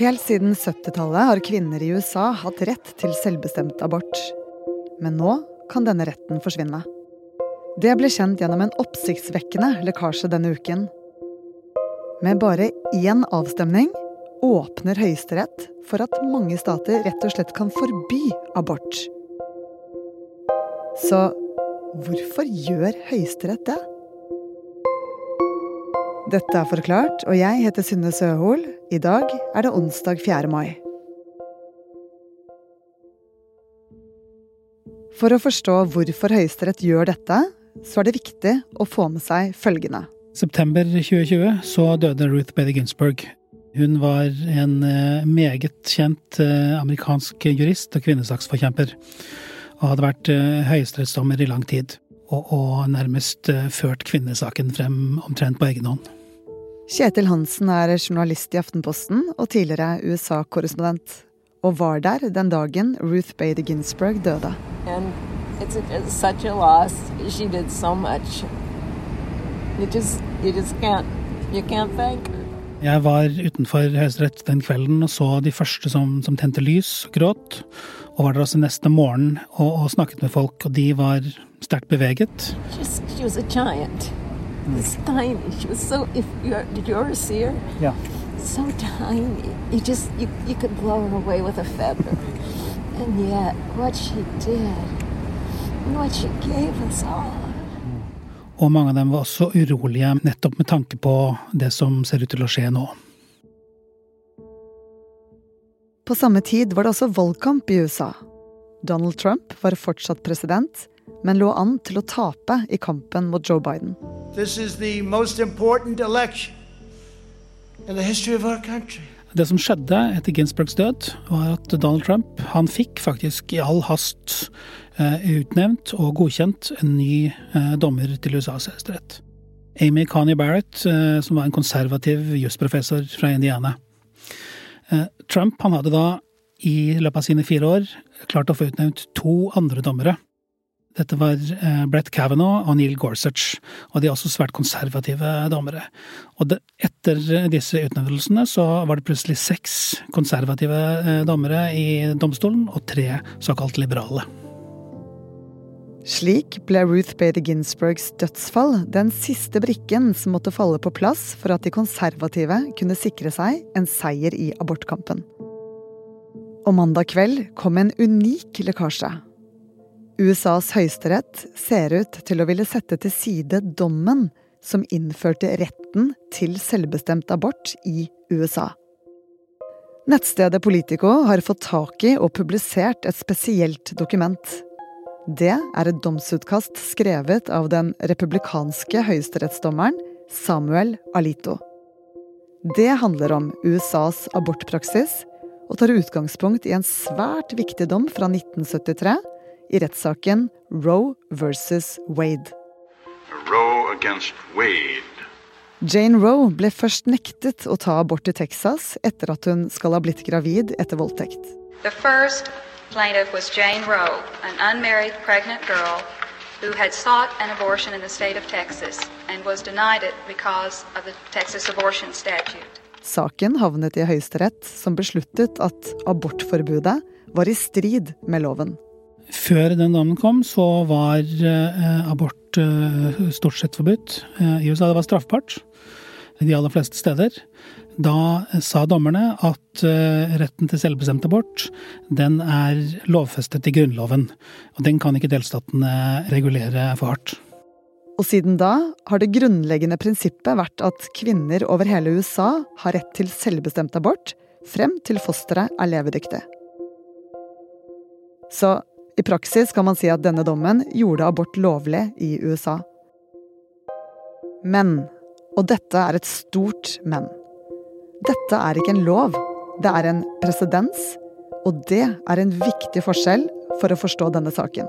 Helt siden 70-tallet har kvinner i USA hatt rett til selvbestemt abort. Men nå kan denne retten forsvinne. Det ble kjent gjennom en oppsiktsvekkende lekkasje denne uken. Med bare én avstemning åpner Høyesterett for at mange stater rett og slett kan forby abort. Så hvorfor gjør Høyesterett det? Dette er Forklart, og jeg heter Synne Søhol. I dag er det onsdag 4. mai. For å forstå hvorfor Høyesterett gjør dette, så er det viktig å få med seg følgende. September 2020 så døde Ruth Bader Ginsburg. Hun var en eh, meget kjent eh, amerikansk jurist og kvinnesaksforkjemper. Og hadde vært eh, høyesterettsdommer i lang tid. Og, og nærmest ført kvinnesaken frem omtrent på egen hånd. Kjetil Hansen er journalist i Aftenposten og tidligere USA-korrespondent. Og var der den dagen Ruth Bader Ginsburg døde. It's a, it's such a loss. She did so much. You just, you just can't, you can't thank her. Jeg var utenfor Høyesterett den kvelden og så de første som, som, tente lys og gråt. Og var der også neste morgen og, og snakket med folk, og de var sterkt beveget. Just, she was a giant. This tiny. She was so. If you did you ever see her? Yeah. So tiny. You just you you could blow her away with a feather. And yet, what she did, and what she gave us all. Og mange av dem var også urolige nettopp med tanke på det som ser ut til å skje nå. På samme tid var det også valgkamp i USA. Donald Trump var fortsatt president, men lå an til å tape i kampen mot Joe Biden. Det som skjedde etter Ginsbergs død, var at Donald Trump han fikk faktisk i all hast eh, utnevnt og godkjent en ny eh, dommer til USAs høyesterett. Amy Coney Barrett, eh, som var en konservativ jusprofessor fra Indiana. Eh, Trump han hadde da i løpet av sine fire år klart å få utnevnt to andre dommere dette var eh, Brett Kavanaugh og Neil Gorsuch, og de er også svært konservative dommere. Og etter disse utnevnelsene så var det plutselig seks konservative eh, dommere i domstolen, og tre såkalt liberale. Slik ble Ruth Bader Ginsburgs dødsfall den siste brikken som måtte falle på plass for at de konservative kunne sikre seg en seier i abortkampen. Og mandag kveld kom en unik lekkasje USAs høyesterett ser ut til å ville sette til side dommen som innførte retten til selvbestemt abort i USA. Nettstedet Politico har fått tak i og publisert et spesielt dokument. Det er et domsutkast skrevet av den republikanske høyesterettsdommeren Samuel Alito. Det handler om USAs abortpraksis og tar utgangspunkt i en svært viktig dom fra 1973 i rettssaken Roe versus Wade. Roe Wade. Jane Roe ble først nektet å ta abort i Texas etter at hun skal ha blitt gravid etter voldtekt. The first plaintiff was Jane Roe, an unmarried pregnant girl who had sought an abortion in the state of Texas and was denied it because of the Texas abortion statute. Saken havnet i Høyesterett, som besluttet at abortforbudet var i strid med loven. Før den dommen kom, så var eh, abort eh, stort sett forbudt. Eh, I USA det var straffbart de aller fleste steder. Da sa dommerne at retten til selvbestemt abort den er lovfestet i Grunnloven. Og den kan ikke delstatene regulere for hardt. Og siden da har det grunnleggende prinsippet vært at kvinner over hele USA har rett til selvbestemt abort frem til fosteret er levedyktig. Så i praksis kan man si at denne dommen gjorde abort lovlig i USA. Men, og dette er et stort men, dette er ikke en lov, det er en presedens, og det er en viktig forskjell for å forstå denne saken.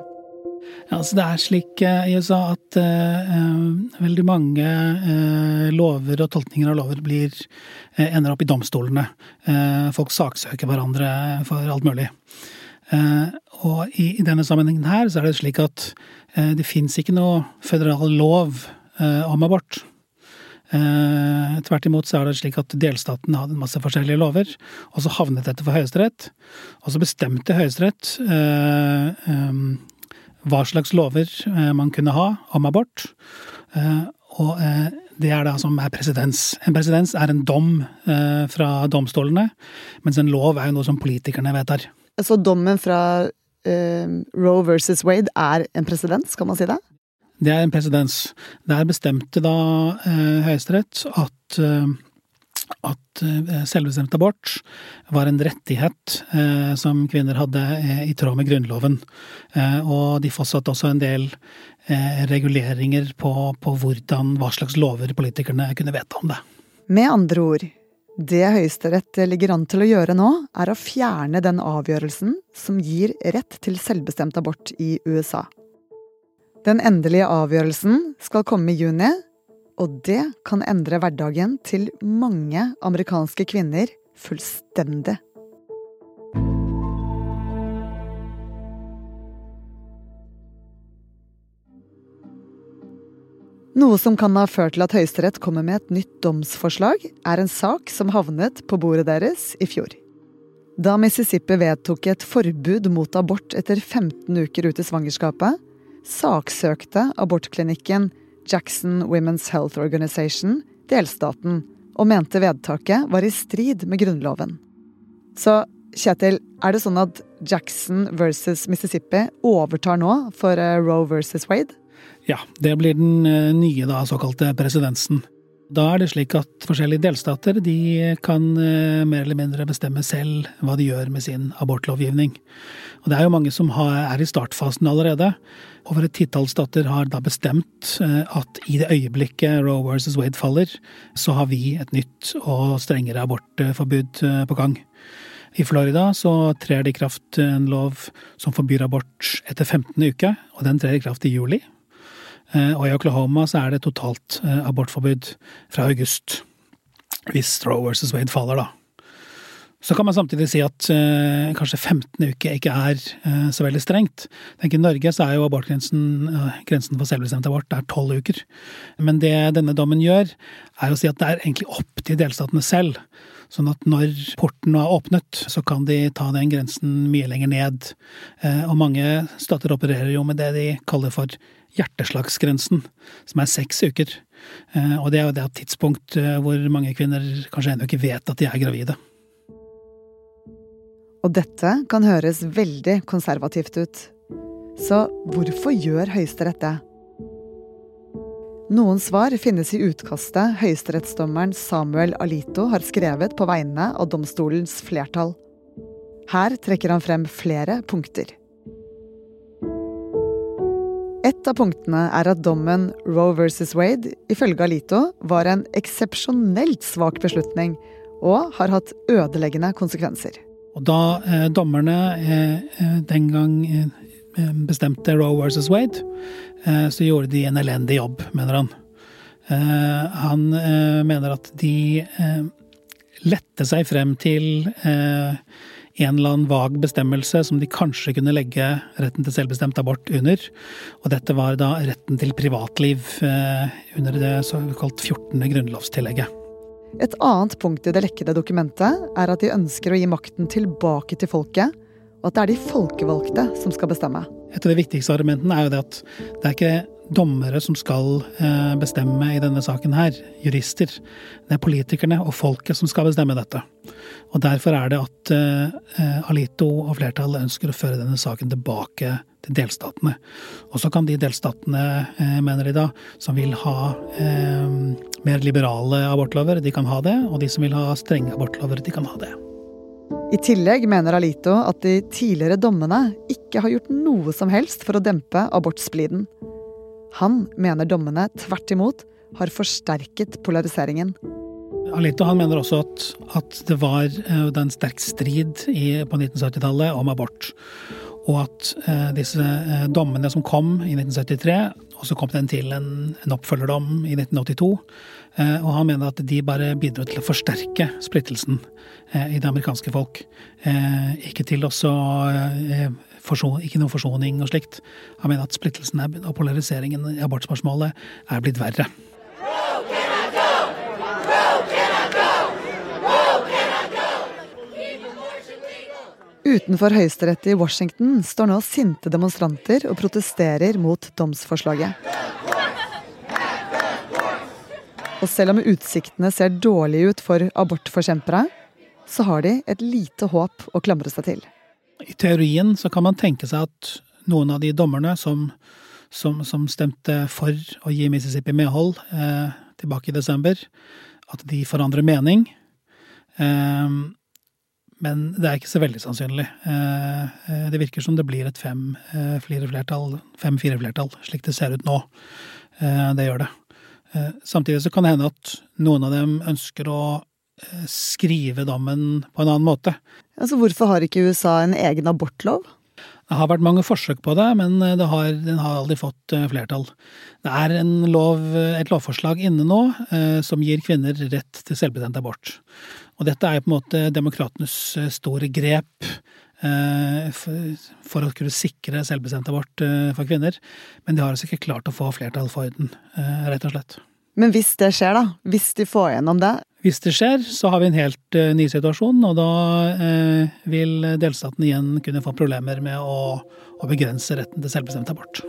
Ja, altså det er slik uh, i USA at uh, veldig mange uh, lover og tolkninger av lover blir, ender opp i domstolene. folk saksøker hverandre for alt mulig. Og i, denne sammenhengen her så er det slik at eh, det fins ikke noe føderal lov eh, om abort. Eh, tvert imot så er det slik at delstaten hadde masse forskjellige lover, og så havnet dette for Høyesterett. Og så bestemte Høyesterett eh, eh, hva slags lover eh, man kunne ha om abort. Eh, og eh, det er da som er presedens. En presedens er en dom fra domstolene, mens en lov er jo noe som politikerne vedtar. Så dommen fra Roe versus Wade er en presedens, kan man si det? Det er en presedens. Der bestemte da eh, Høyesterett at, eh, at eh, selvbestemt abort var en rettighet eh, som kvinner hadde eh, i tråd med Grunnloven. Eh, og de fastsatte også en del reguleringer på, på hvordan, hva slags lover politikerne kunne vedta om det. Med andre ord, det Høyesterett ligger an til å gjøre nå, er å fjerne den avgjørelsen som gir rett til selvbestemt abort i USA. Den endelige avgjørelsen skal komme i juni, og det kan endre hverdagen til mange amerikanske kvinner fullstendig. Noe som kan ha ført til at Høyesterett kommer med et nytt domsforslag, er en sak som havnet på bordet deres i fjor. Da Mississippi vedtok et forbud mot abort etter 15 uker ut i svangerskapet, saksøkte abortklinikken Jackson Women's Health Organization delstaten og mente vedtaket var i strid med Grunnloven. Så Kjetil, er det sånn at Jackson versus Mississippi overtar nå for eh, Roe versus Wade? Ja, det blir den eh, nye da, såkalte presidensen. Da er det slik at forskjellige delstater de kan eh, mer eller mindre bestemme selv hva de gjør med sin abortlovgivning. Og det er jo mange som er i startfasen allerede. Over et titall stater har da bestemt eh, at i det øyeblikket Roe versus Wade faller, så har vi et nytt og strengere abortforbud på gang. I Florida så trer det i kraft en lov som forbyr abort etter 15. uke, og den trer i kraft i juli. Eh, og i Oklahoma så er det totalt eh, abortforbud fra august. Hvis Roe versus Wade faller, da. Så kan man samtidig si at eh, kanskje 15 uker ikke er eh, så veldig strengt. Tenk I Norge så er jo abortgrensen eh, grensen for selvbestemt abort er 12 uker. Men det denne dommen gjør, er å si at det er egentlig opp til delstatene selv. Sånn at når porten er åpnet, så kan de ta den grensen mye lenger ned. Og mange stater opererer jo med det de kaller for hjerteslagsgrensen, som er seks uker. Eh, og det er jo det tidspunkt eh, hvor mange kvinner kanskje ennå ikke vet at de er gravide. Og dette kan høres veldig konservativt ut. Så hvorfor gjør Høyesterett det? Noen svar finnes i utkastet høyesterettsdommeren Samuel Alito har skrevet på vegne av domstolens flertall. Her trekker han frem flere punkter. Et av punktene er at dommen Roe versus Wade ifølge Alito var en eksepsjonelt svak beslutning og har hatt ødeleggende konsekvenser. Og da eh, dommerne eh, eh den gang eh, bestemte Roe versus Wade, eh, så gjorde de en elendig jobb, mener han. Eh, han mener at de lette seg frem til en eller annen vag bestemmelse som de kanskje kunne legge retten til selvbestemt abort under. Og dette var da retten til privatliv eh, under det såkalt 14. grunnlovstillegget. Et annet punkt i det lekkede dokumentet er at de ønsker å gi makten tilbake til folket, og at det er de folkevalgte som skal bestemme. Et av de viktigste argumentene er jo det at det er ikke dommere som skal eh, bestemme i denne saken her, jurister. Det er politikerne og folket som skal bestemme dette. Og derfor er det at eh, Alito og flertallet ønsker å føre denne saken tilbake til delstatene. Og så kan de delstatene, eh, mener de da, som vil ha mer liberale abortlover, de kan ha det. Og de som vil ha strenge abortlover, de kan ha det. I tillegg mener Alito at de tidligere dommene ikke har gjort noe som helst for å dempe abortspliden. Han mener dommene tvert imot har forsterket polariseringen. Alito han mener også at, at det var uh, en sterk strid i, på 1970-tallet om abort. Og at eh, disse eh, dommene som kom i 1973, og så kom den til en, en oppfølgerdom i 1982. og han mener at de bare bidro til å forsterke splittelsen i det amerikanske folk. ikke til å ikke noe forsoning og slikt. Han mener at splittelsen og polariseringen i abortspørsmålet er blitt verre. Utenfor høyesterett i Washington står nå sinte demonstranter og protesterer mot domsforslaget. Og selv om utsiktene ser dårlige ut for abortforkjempere, så har de et lite håp å klamre seg til. I teorien så kan man tenke seg at noen av de dommerne som, som, som stemte for å gi Mississippi medhold eh, tilbake i desember, at de forandrer mening. Eh, men det er ikke så veldig sannsynlig. Eh, eh det virker som det blir et fem-fire-flertall, eh, fem-fire-flertall, slik det ser ut nå. Eh, det gjør det. Samtidig så kan det hende at noen av dem ønsker å skrive dommen på en annen måte. Altså, hvorfor har ikke USA en egen abortlov? Det har vært mange forsøk på det, men eh, det har, den har aldri fått eh, flertall. Det er lov, et lovforslag inne nå eh, som gir kvinner rett til selvbestemt abort. Og dette er på en måte demokratenes store grep eh, for, for, å kunne sikre selvbestemt abort eh, for kvinner. Men de har altså ikke klart å få flertall for den, rett og slett. Men hvis det skjer, da? Hvis de får gjennom det? Hvis det skjer, så har vi en helt uh, ny situasjon, og da eh, vil delstaten igjen kunne få problemer med å, å begrense retten til selvbestemt abort.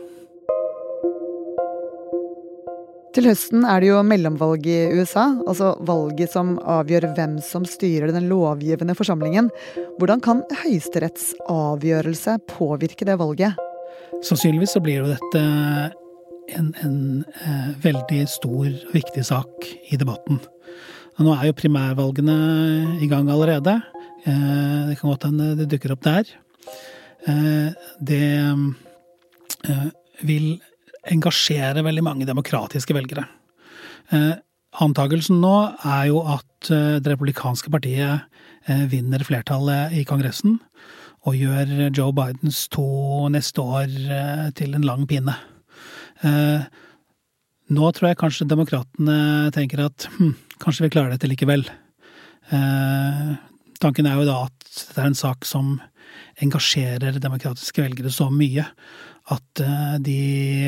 Til høsten er det jo mellomvalg i USA, altså valget som avgjør hvem som styrer den lovgivende forsamlingen. Hvordan kan Høyesteretts avgjørelse påvirke det valget? Sannsynligvis så blir jo dette en, en eh, veldig stor og viktig sak i debatten. Nå er jo primærvalgene i gang allerede. Eh, det kan godt hende det dukker opp der. Eh, det eh, vil engasjere veldig mange demokratiske velgere. Antakelsen nå er jo at det republikanske partiet vinner flertallet i Kongressen og gjør Joe Bidens to neste år til en lang pinne. Nå tror jeg kanskje demokratene tenker at hm, kanskje vi klarer dette likevel. Eh, tanken er jo da at dette er en sak som engasjerer demokratiske velgere så mye at eh, de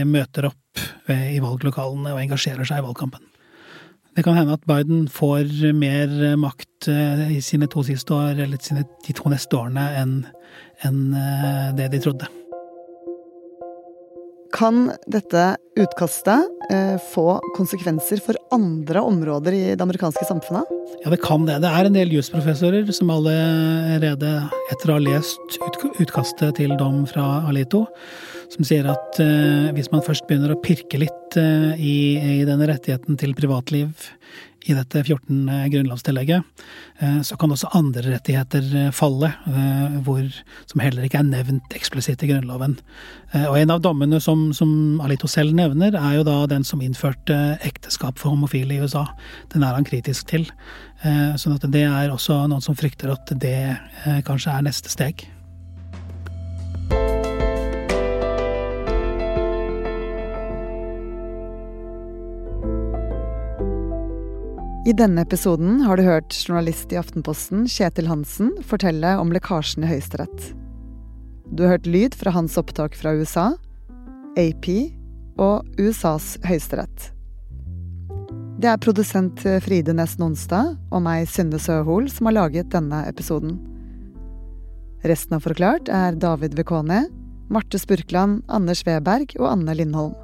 møter opp i valglokalene og engasjerer seg i valgkampen. Det kan hende at Biden får mer makt i sine to siste år, eller sine, de to neste årene, enn en det de trodde. Kan dette utkastet eh, få konsekvenser for andre områder i det amerikanske samfunnet? Ja, det kan det. Det er en del jusprofessorer som allerede, etter å ha lest utkastet til dom fra Alito, som sier at eh, hvis man først begynner å pirke litt eh, i, i denne rettigheten til privatliv i dette 14. grunnlovstillegget, eh, så kan også andre rettigheter eh, falle, eh, hvor, som heller ikke er nevnt eksplisitt i Grunnloven. Og en av dommene som, som, Alito selv nevner, er jo da den som innførte ekteskap for homofile i USA. Den er han kritisk til. Sånn at det er også noen som frykter at det kanskje er neste steg. I denne episoden har du hørt journalist i Aftenposten Kjetil Hansen fortelle om lekkasjen i Høyesterett. Du har hørt lyd fra hans opptak fra USA, AP og USAs høyesterett. Det er produsent Fride Nesten Onsdag og meg, Synne Søhol, som har laget denne episoden. Resten av Forklart er David Vekone, Marte Spurkland, Anders Weberg og Anne Lindholm.